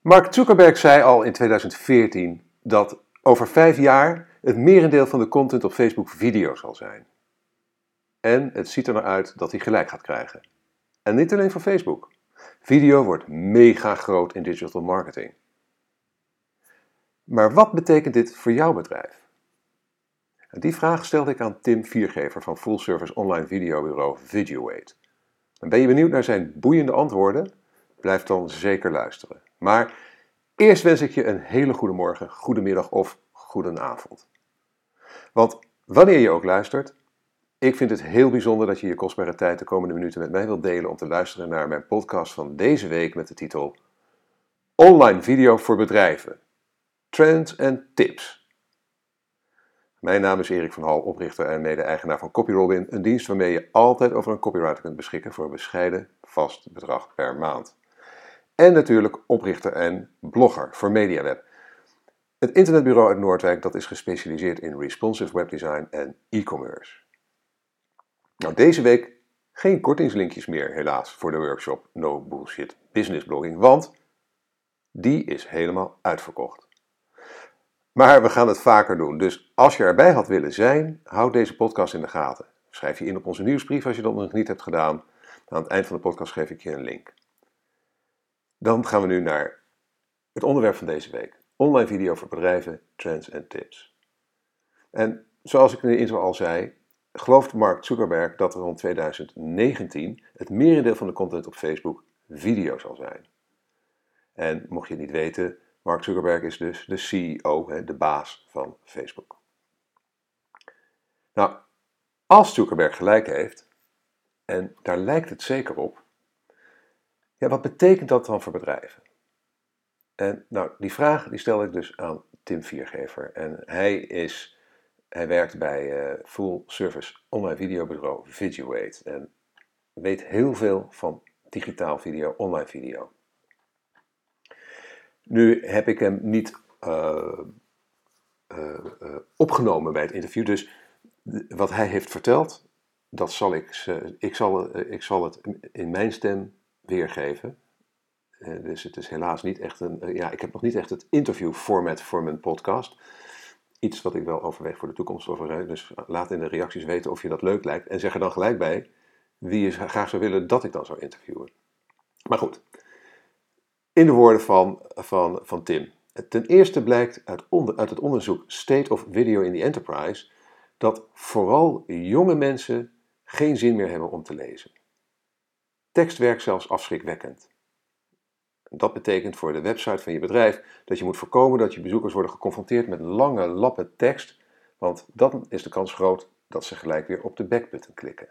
Mark Zuckerberg zei al in 2014 dat over vijf jaar het merendeel van de content op Facebook video zal zijn. En het ziet er naar uit dat hij gelijk gaat krijgen. En niet alleen voor Facebook. Video wordt mega groot in digital marketing. Maar wat betekent dit voor jouw bedrijf? Die vraag stelde ik aan Tim Viergever van full service online videobureau Videoweight. En ben je benieuwd naar zijn boeiende antwoorden? Blijf dan zeker luisteren. Maar eerst wens ik je een hele goede morgen, goede middag of goede avond. Want wanneer je ook luistert, ik vind het heel bijzonder dat je je kostbare tijd de komende minuten met mij wilt delen om te luisteren naar mijn podcast van deze week met de titel Online video voor bedrijven. Trends en tips. Mijn naam is Erik van Hal, oprichter en mede-eigenaar van CopyRobin, een dienst waarmee je altijd over een copywriter kunt beschikken voor een bescheiden vast bedrag per maand. En natuurlijk oprichter en blogger voor MediaWeb. Het internetbureau uit Noordwijk dat is gespecialiseerd in responsive webdesign en e-commerce. Nou, deze week geen kortingslinkjes meer helaas voor de workshop No Bullshit Business Blogging, want die is helemaal uitverkocht. Maar we gaan het vaker doen, dus als je erbij had willen zijn, houd deze podcast in de gaten. Schrijf je in op onze nieuwsbrief als je dat nog niet hebt gedaan. Aan het eind van de podcast geef ik je een link. Dan gaan we nu naar het onderwerp van deze week. Online video voor bedrijven, trends en tips. En zoals ik in de al zei, gelooft Mark Zuckerberg dat er rond 2019 het merendeel van de content op Facebook video zal zijn. En mocht je het niet weten, Mark Zuckerberg is dus de CEO, de baas van Facebook. Nou, als Zuckerberg gelijk heeft, en daar lijkt het zeker op, ja, wat betekent dat dan voor bedrijven? En nou, die vraag die stel ik dus aan Tim Viergever. En hij, is, hij werkt bij uh, full service online videobureau Videoweight. En weet heel veel van digitaal video, online video. Nu heb ik hem niet uh, uh, opgenomen bij het interview, dus wat hij heeft verteld, dat zal ik, ik, zal, ik zal het in mijn stem weergeven. dus het is helaas niet echt een. ja, ik heb nog niet echt het interviewformat voor mijn podcast. Iets wat ik wel overweeg voor de toekomst. Dus laat in de reacties weten of je dat leuk lijkt. En zeg er dan gelijk bij wie je graag zou willen dat ik dan zou interviewen. Maar goed, in de woorden van, van, van Tim. Ten eerste blijkt uit, onder, uit het onderzoek State of Video in the Enterprise dat vooral jonge mensen geen zin meer hebben om te lezen. Tekst werkt zelfs afschrikwekkend. Dat betekent voor de website van je bedrijf dat je moet voorkomen dat je bezoekers worden geconfronteerd met lange lappen tekst, want dan is de kans groot dat ze gelijk weer op de backbutton klikken.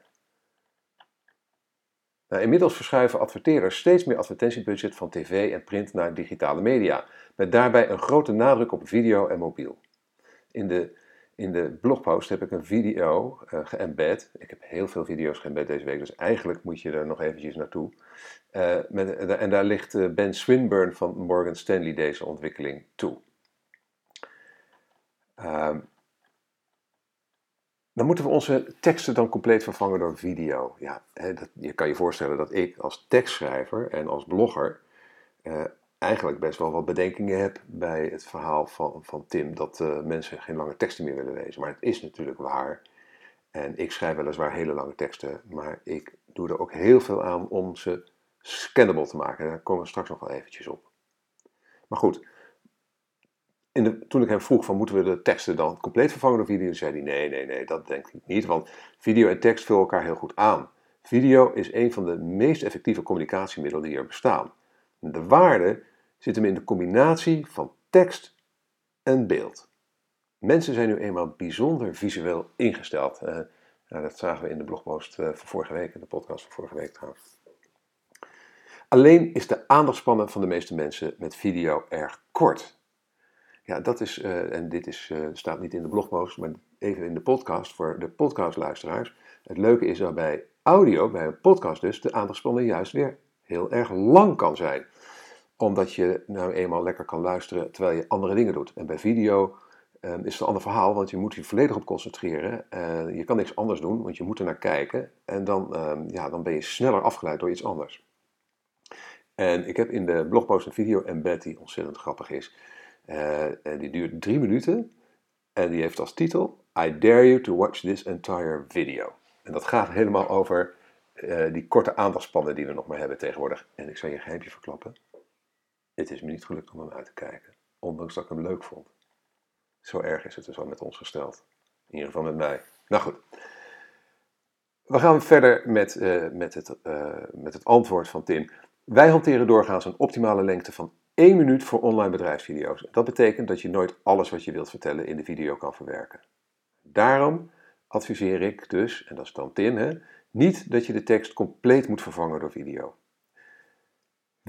Nou, inmiddels verschuiven adverteerders steeds meer advertentiebudget van tv en print naar digitale media, met daarbij een grote nadruk op video en mobiel. In de, in de blogpost heb ik een video uh, geëmbed. Ik heb heel veel video's geëmbed deze week, dus eigenlijk moet je er nog eventjes naartoe. Uh, met, en daar ligt uh, Ben Swinburne van Morgan Stanley deze ontwikkeling toe. Um, dan moeten we onze teksten dan compleet vervangen door video. Ja, dat, je kan je voorstellen dat ik als tekstschrijver en als blogger eh, eigenlijk best wel wat bedenkingen heb bij het verhaal van, van Tim dat uh, mensen geen lange teksten meer willen lezen. Maar het is natuurlijk waar. En ik schrijf weliswaar hele lange teksten, maar ik doe er ook heel veel aan om ze scannable te maken. Daar komen we straks nog wel eventjes op. Maar goed, toen ik hem vroeg van moeten we de teksten dan compleet vervangen door video, zei hij nee, nee, nee, dat denk ik niet, want video en tekst vullen elkaar heel goed aan. Video is een van de meest effectieve communicatiemiddelen die er bestaan. De waarde zit hem in de combinatie van tekst en beeld. Mensen zijn nu eenmaal bijzonder visueel ingesteld. Nou, dat zagen we in de blogpost uh, van vorige week, in de podcast van vorige week trouwens. Alleen is de aandachtspannen van de meeste mensen met video erg kort. Ja, dat is, uh, en dit is, uh, staat niet in de blogpost, maar even in de podcast voor de podcastluisteraars. Het leuke is dat bij audio, bij een podcast dus, de aandachtspannen juist weer heel erg lang kan zijn. Omdat je nou eenmaal lekker kan luisteren terwijl je andere dingen doet. En bij video um, is het een ander verhaal, want je moet je volledig op concentreren. Je kan niks anders doen, want je moet er naar kijken. En dan, um, ja, dan ben je sneller afgeleid door iets anders. En ik heb in de blogpost een video embed die ontzettend grappig is. Uh, en die duurt drie minuten. En die heeft als titel I dare you to watch this entire video. En dat gaat helemaal over uh, die korte aandachtspannen die we nog maar hebben tegenwoordig. En ik zal je een geheimje verklappen. Het is me niet gelukt om hem uit te kijken. Ondanks dat ik hem leuk vond. Zo erg is het dus al met ons gesteld. In ieder geval met mij. Nou goed. We gaan verder met, uh, met, het, uh, met het antwoord van Tim. Wij hanteren doorgaans een optimale lengte van 1 minuut voor online bedrijfsvideo's. Dat betekent dat je nooit alles wat je wilt vertellen in de video kan verwerken. Daarom adviseer ik dus, en dat is dan Tim, hè, niet dat je de tekst compleet moet vervangen door video.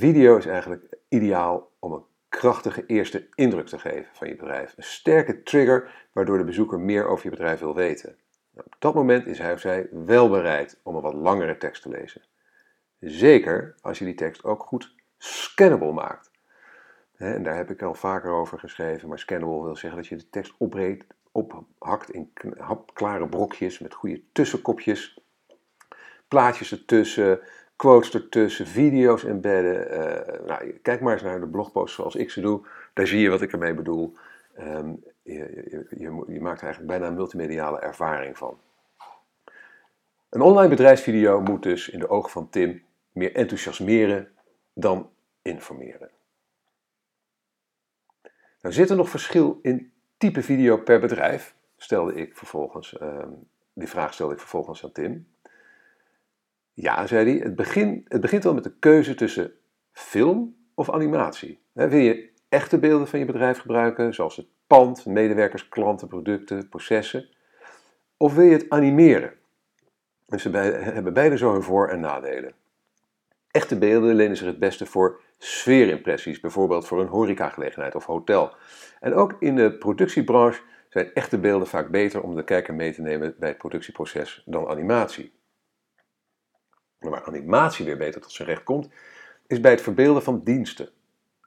Video is eigenlijk ideaal om een krachtige eerste indruk te geven van je bedrijf. Een sterke trigger waardoor de bezoeker meer over je bedrijf wil weten. Nou, op dat moment is hij of zij wel bereid om een wat langere tekst te lezen. Zeker als je die tekst ook goed scannable maakt. En daar heb ik al vaker over geschreven, maar scannable wil zeggen dat je de tekst opbreekt, ophakt in klare brokjes met goede tussenkopjes, plaatjes ertussen, quotes ertussen, video's embedden. Uh, nou, kijk maar eens naar de blogpost zoals ik ze doe. Daar zie je wat ik ermee bedoel. Um, je, je, je, maakt er eigenlijk bijna een multimediale ervaring van. Een online bedrijfsvideo moet dus in de ogen van Tim meer enthousiasmeren dan informeren. Nou zit er nog verschil in type video per bedrijf? Stelde ik vervolgens, um, die vraag stelde ik vervolgens aan Tim. Ja, zei hij, het, begin, het begint al met de keuze tussen film of animatie. wil je echte beelden van je bedrijf gebruiken, zoals het pand, medewerkers, klanten, producten, processen? Of wil je het animeren? Dus ze hebben beide zo hun voor- en nadelen. Echte beelden lenen zich het beste voor sfeerimpressies, bijvoorbeeld voor een horecagelegenheid of hotel. En ook in de productiebranche zijn echte beelden vaak beter om de kijker mee te nemen bij het productieproces dan animatie. Waar animatie weer beter tot zijn recht komt, is bij het verbeelden van diensten,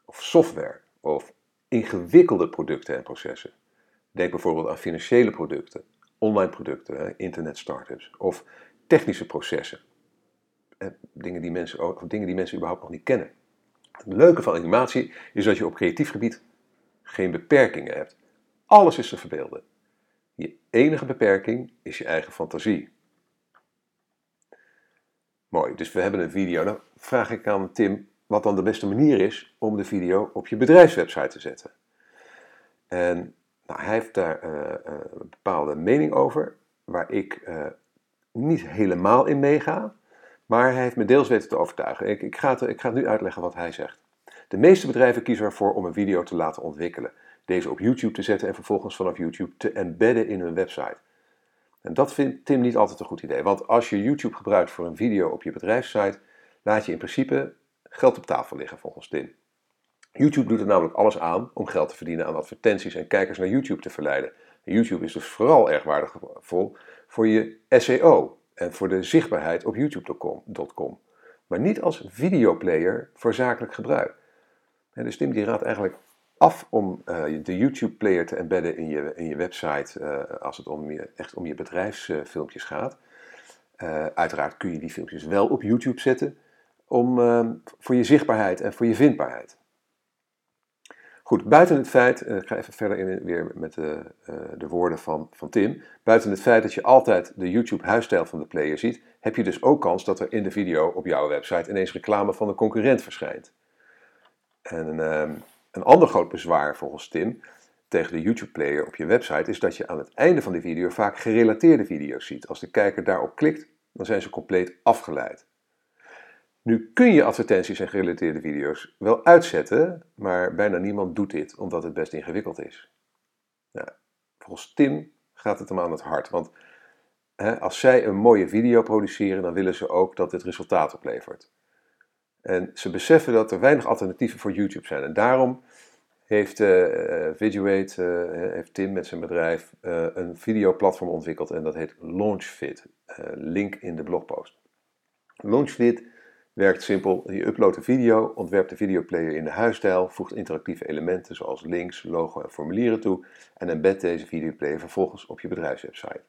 of software, of ingewikkelde producten en processen. Denk bijvoorbeeld aan financiële producten, online producten, internet startups of technische processen. Dingen die, mensen, of dingen die mensen überhaupt nog niet kennen. Het leuke van animatie is dat je op creatief gebied geen beperkingen hebt. Alles is te verbeelden. Je enige beperking is je eigen fantasie. Mooi, dus we hebben een video. Dan vraag ik aan Tim wat dan de beste manier is om de video op je bedrijfswebsite te zetten. En nou, hij heeft daar uh, een bepaalde mening over, waar ik uh, niet helemaal in meega, maar hij heeft me deels weten te overtuigen. Ik, ik, ga ik ga nu uitleggen wat hij zegt. De meeste bedrijven kiezen ervoor om een video te laten ontwikkelen, deze op YouTube te zetten en vervolgens vanaf YouTube te embedden in hun website. En dat vindt Tim niet altijd een goed idee, want als je YouTube gebruikt voor een video op je bedrijfssite, laat je in principe geld op tafel liggen volgens Tim. YouTube doet er namelijk alles aan om geld te verdienen aan advertenties en kijkers naar YouTube te verleiden. YouTube is dus vooral erg waardevol voor je SEO en voor de zichtbaarheid op youtube.com, maar niet als videoplayer voor zakelijk gebruik. Dus Tim die raadt eigenlijk om uh, de YouTube-player te embedden in je, in je website uh, als het om je, echt om je bedrijfsfilmpjes gaat. Uh, uiteraard kun je die filmpjes wel op YouTube zetten om, voor je zichtbaarheid en voor je vindbaarheid. Goed, buiten het feit, ik ga even verder in, weer met de, de woorden van, van Tim. Buiten het feit dat je altijd de YouTube-huisstijl van de player ziet, heb je dus ook kans dat er in de video op jouw website ineens reclame van een concurrent verschijnt. En ehm, een ander groot bezwaar volgens Tim tegen de YouTube-player op je website is dat je aan het einde van de video vaak gerelateerde video's ziet. Als de kijker daarop klikt, dan zijn ze compleet afgeleid. Nu kun je advertenties en gerelateerde video's wel uitzetten, maar bijna niemand doet dit omdat het best ingewikkeld is. Nou, volgens Tim gaat het hem aan het hart, want hè, als zij een mooie video produceren, dan willen ze ook dat dit resultaat oplevert. En ze beseffen dat er weinig alternatieven voor YouTube zijn. En daarom heeft uh, Viduate, uh, heeft Tim met zijn bedrijf een videoplatform ontwikkeld en dat heet Launchfit. link in de blogpost. Launchfit werkt simpel. Je uploadt een video, ontwerpt de videoplayer in de huisstijl, voegt interactieve elementen zoals links, logo en formulieren toe en embed deze videoplayer vervolgens op je bedrijfswebsite.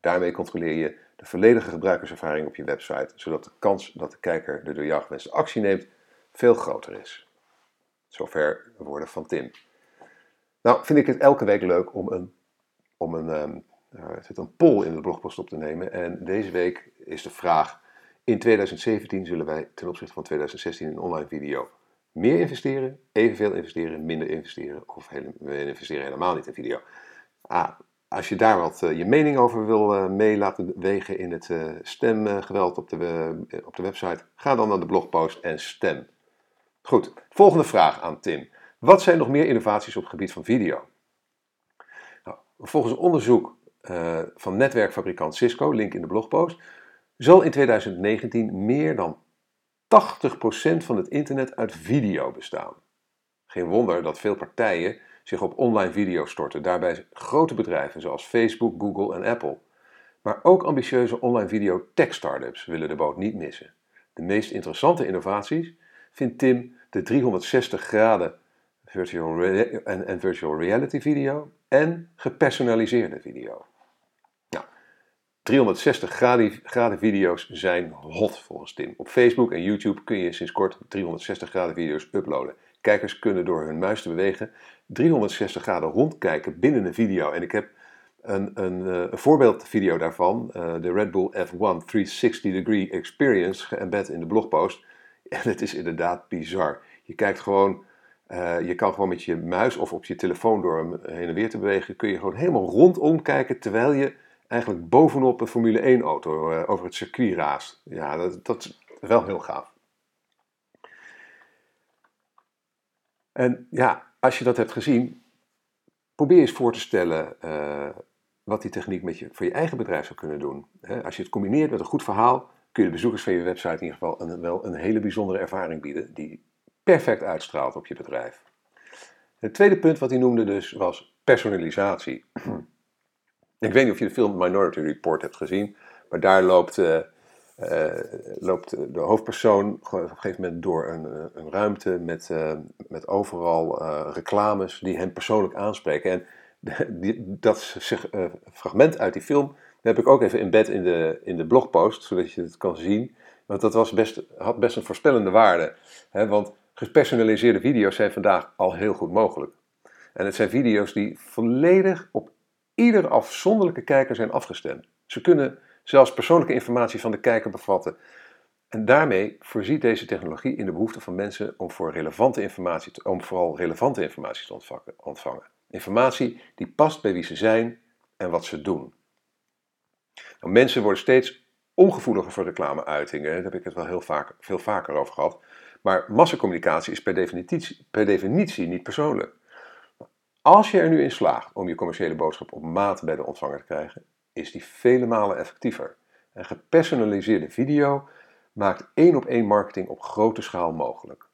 Daarmee controleer je de volledige gebruikerservaring op je website, zodat de kans dat de kijker de door jou gewenste actie neemt veel groter is. Zover de woorden van Tim. Nou, vind ik het elke week leuk om een, om een, um, zit een poll in de blogpost op te nemen. En deze week is de vraag: in 2017 zullen wij ten opzichte van 2016 in online video meer investeren, evenveel investeren, minder investeren of investeren helemaal niet in video. Ah, als je daar wat uh, je mening over wil uh, mee laten wegen in het uh, stemgeweld op de, op de website, ga dan naar de blogpost en stem. Goed, volgende vraag aan Tim. Wat zijn nog meer innovaties op het gebied van video? Nou, volgens onderzoek van netwerkfabrikant Cisco, link in de blogpost, zal in 2019 meer dan 80% van het internet uit video bestaan. Geen wonder dat veel partijen zich op online video storten, daarbij grote bedrijven zoals Facebook, Google en Apple. Maar ook ambitieuze online video tech startups willen de boot niet missen. De meest interessante innovaties vindt Tim de 360 graden virtual en, en virtual reality video en gepersonaliseerde video. 360 graden, video's zijn hot volgens Tim. Op Facebook en YouTube kun je sinds kort 360 graden video's uploaden. Kijkers kunnen door hun muis te bewegen 360 graden rondkijken binnen een video. En ik heb een, een, eh, een voorbeeldvideo daarvan, uh, de Red Bull F1 360 Degree Experience, geëmbed in de blogpost. En het is inderdaad bizar. Je kijkt gewoon, uh, je kan gewoon met je muis of op je telefoon door hem heen en weer te bewegen, kun je gewoon helemaal rondom kijken terwijl je eigenlijk bovenop een Formule 1 auto over het circuit raast. Ja, dat, dat is wel heel gaaf. En ja, als je dat hebt gezien, probeer eens voor te stellen uh, wat die techniek met je, voor je eigen bedrijf zou kunnen doen. als je het combineert met een goed verhaal, kun je de bezoekers van je website in ieder geval een, wel een hele bijzondere ervaring bieden die perfect uitstraalt op je bedrijf. Het tweede punt wat hij noemde dus was personalisatie. Ik weet niet of je de film Minority Report hebt gezien, maar daar loopt, uh, uh, loopt de hoofdpersoon op een gegeven moment door een, eh, een ruimte met, uh, met overal reclames die hem persoonlijk aanspreken. En dat fragment uit die film heb ik ook even embed in de, in de blogpost, zodat je het kan zien. Want dat was best, had best een voorspellende waarde. Hè? Want gepersonaliseerde video's zijn vandaag al heel goed mogelijk. En het zijn video's die volledig op ieder afzonderlijke kijker zijn afgestemd. Ze kunnen zelfs persoonlijke informatie van de kijker bevatten. En daarmee voorziet deze technologie in de behoefte van mensen om, voor relevante informatie om vooral relevante informatie te ontvangen. Informatie die past bij wie ze zijn en wat ze doen. Nou, mensen worden steeds ongevoeliger voor reclameuitingen. Daar heb ik het wel heel vaak, veel vaker over gehad. Maar massacommunicatie is per definitie, per definitie niet persoonlijk. Als je er nu in slaagt om je commerciële boodschap op maat bij de ontvanger te krijgen, is die vele malen effectiever. Een gepersonaliseerde video maakt één op één marketing op grote schaal mogelijk.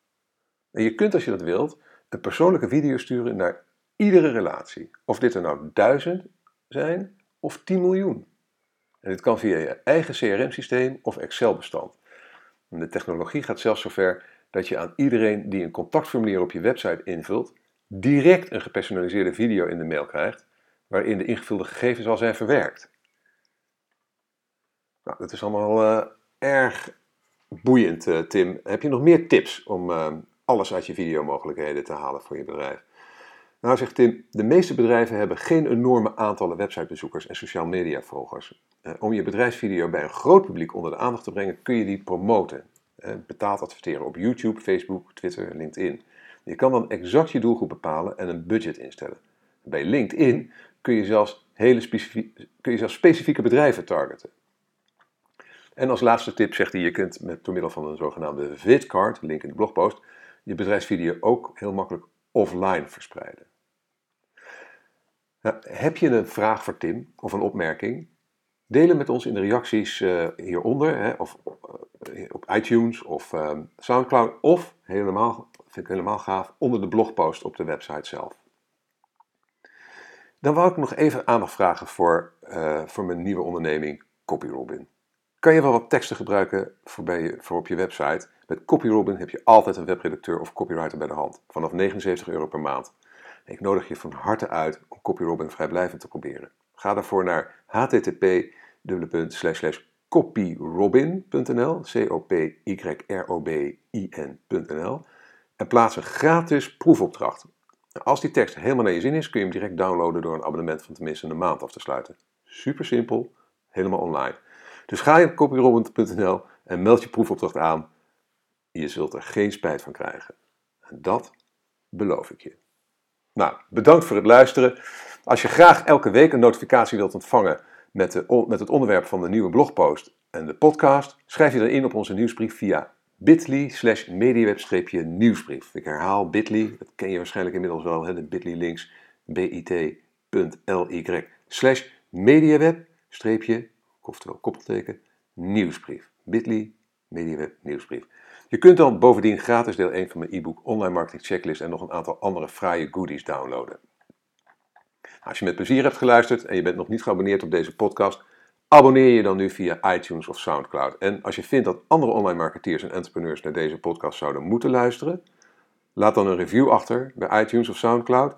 En je kunt als je dat wilt een persoonlijke video sturen naar iedere relatie. Of dit er nou duizend zijn of 10 miljoen. En dit kan via je eigen CRM-systeem of Excel-bestand. De technologie gaat zelfs zover dat je aan iedereen die een contactformulier op je website invult, direct een gepersonaliseerde video in de mail krijgt, waarin de ingevulde gegevens al zijn verwerkt. Nou, dat is allemaal uh, erg boeiend, uh, Tim. Heb je nog meer tips om uh, alles uit je videomogelijkheden te halen voor je bedrijf? Nou, zegt Tim, de meeste bedrijven hebben geen enorme aantallen websitebezoekers en social media volgers. om je bedrijfsvideo bij een groot publiek onder de aandacht te brengen, kun je die promoten. betaald adverteren op YouTube, Facebook, Twitter, LinkedIn. Je kan dan exact je doelgroep bepalen en een budget instellen. Bij LinkedIn kun je zelfs, hele kun je zelfs specifieke bedrijven targeten. En als laatste tip zegt hij, je kunt met, door middel van een zogenaamde vidcard, link in de blogpost, je bedrijfsvideo ook heel makkelijk offline verspreiden. Nou, heb je een vraag voor Tim of een opmerking? Deel hem met ons in de reacties uh, hieronder, hè, of uh, op iTunes of uh, Soundcloud, of helemaal vind ik helemaal gaaf, onder de blogpost op de website zelf. Dan wou ik nog even aandacht vragen voor, uh, voor mijn nieuwe onderneming CopyRobin. Kan je wel wat teksten gebruiken voor, bij voor op je website? Met CopyRobin heb je altijd een webredacteur of copywriter bij de hand, vanaf 79 euro per maand. Ik nodig je van harte uit om CopyRobin vrijblijvend te proberen. Ga daarvoor naar http copyrobin.nl, en plaats een gratis proefopdracht. Als die tekst helemaal naar je zin is, kun je hem direct downloaden door een abonnement van tenminste een maand af te sluiten. Super simpel, helemaal online. Dus ga je op copyrobin.nl en meld je proefopdracht aan. Je zult er geen spijt van krijgen. En dat beloof ik je. Nou, bedankt voor het luisteren. Als je graag elke week een notificatie wilt ontvangen met, de, met het onderwerp van de nieuwe blogpost en de podcast, schrijf je dan in op onze nieuwsbrief via bit.ly slash mediaweb-nieuwsbrief. Ik herhaal bit.ly, dat ken je waarschijnlijk inmiddels wel, hè, de bit.ly links bit.ly slash mediaweb oftewel koppelteken, nieuwsbrief. bit.ly mediaweb nieuwsbrief. Je kunt dan bovendien gratis deel 1 van mijn e-book Online Marketing Checklist en nog een aantal andere fraaie goodies downloaden. Als je met plezier hebt geluisterd en je bent nog niet geabonneerd op deze podcast, abonneer je dan nu via iTunes of SoundCloud. En als je vindt dat andere online marketeers en entrepreneurs naar deze podcast zouden moeten luisteren, laat dan een review achter bij iTunes of SoundCloud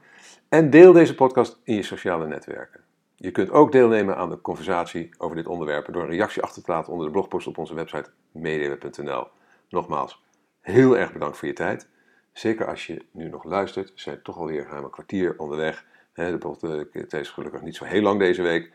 en deel deze podcast in je sociale netwerken. Je kunt ook deelnemen aan de conversatie over dit onderwerp door een reactie achter te laten onder de blogpost op onze website mediaweb.nl. Nogmaals, heel erg bedankt voor je tijd. Zeker als je nu nog luistert, we zijn toch alweer ruim een kwartier onderweg. De tijd is gelukkig niet zo heel lang deze week.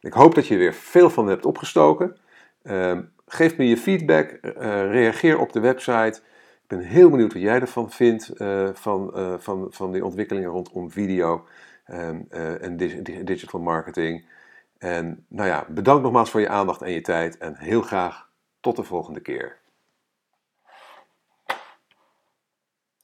Ik hoop dat je er weer veel van hebt opgestoken. Ehm, geef me je feedback, eh, reageer op de website. Ik ben heel benieuwd wat jij ervan vindt, uh, van, van, van die ontwikkelingen rondom video ehm, en digital marketing. En nou ja, bedankt nogmaals voor je aandacht en je tijd en heel graag tot de volgende keer.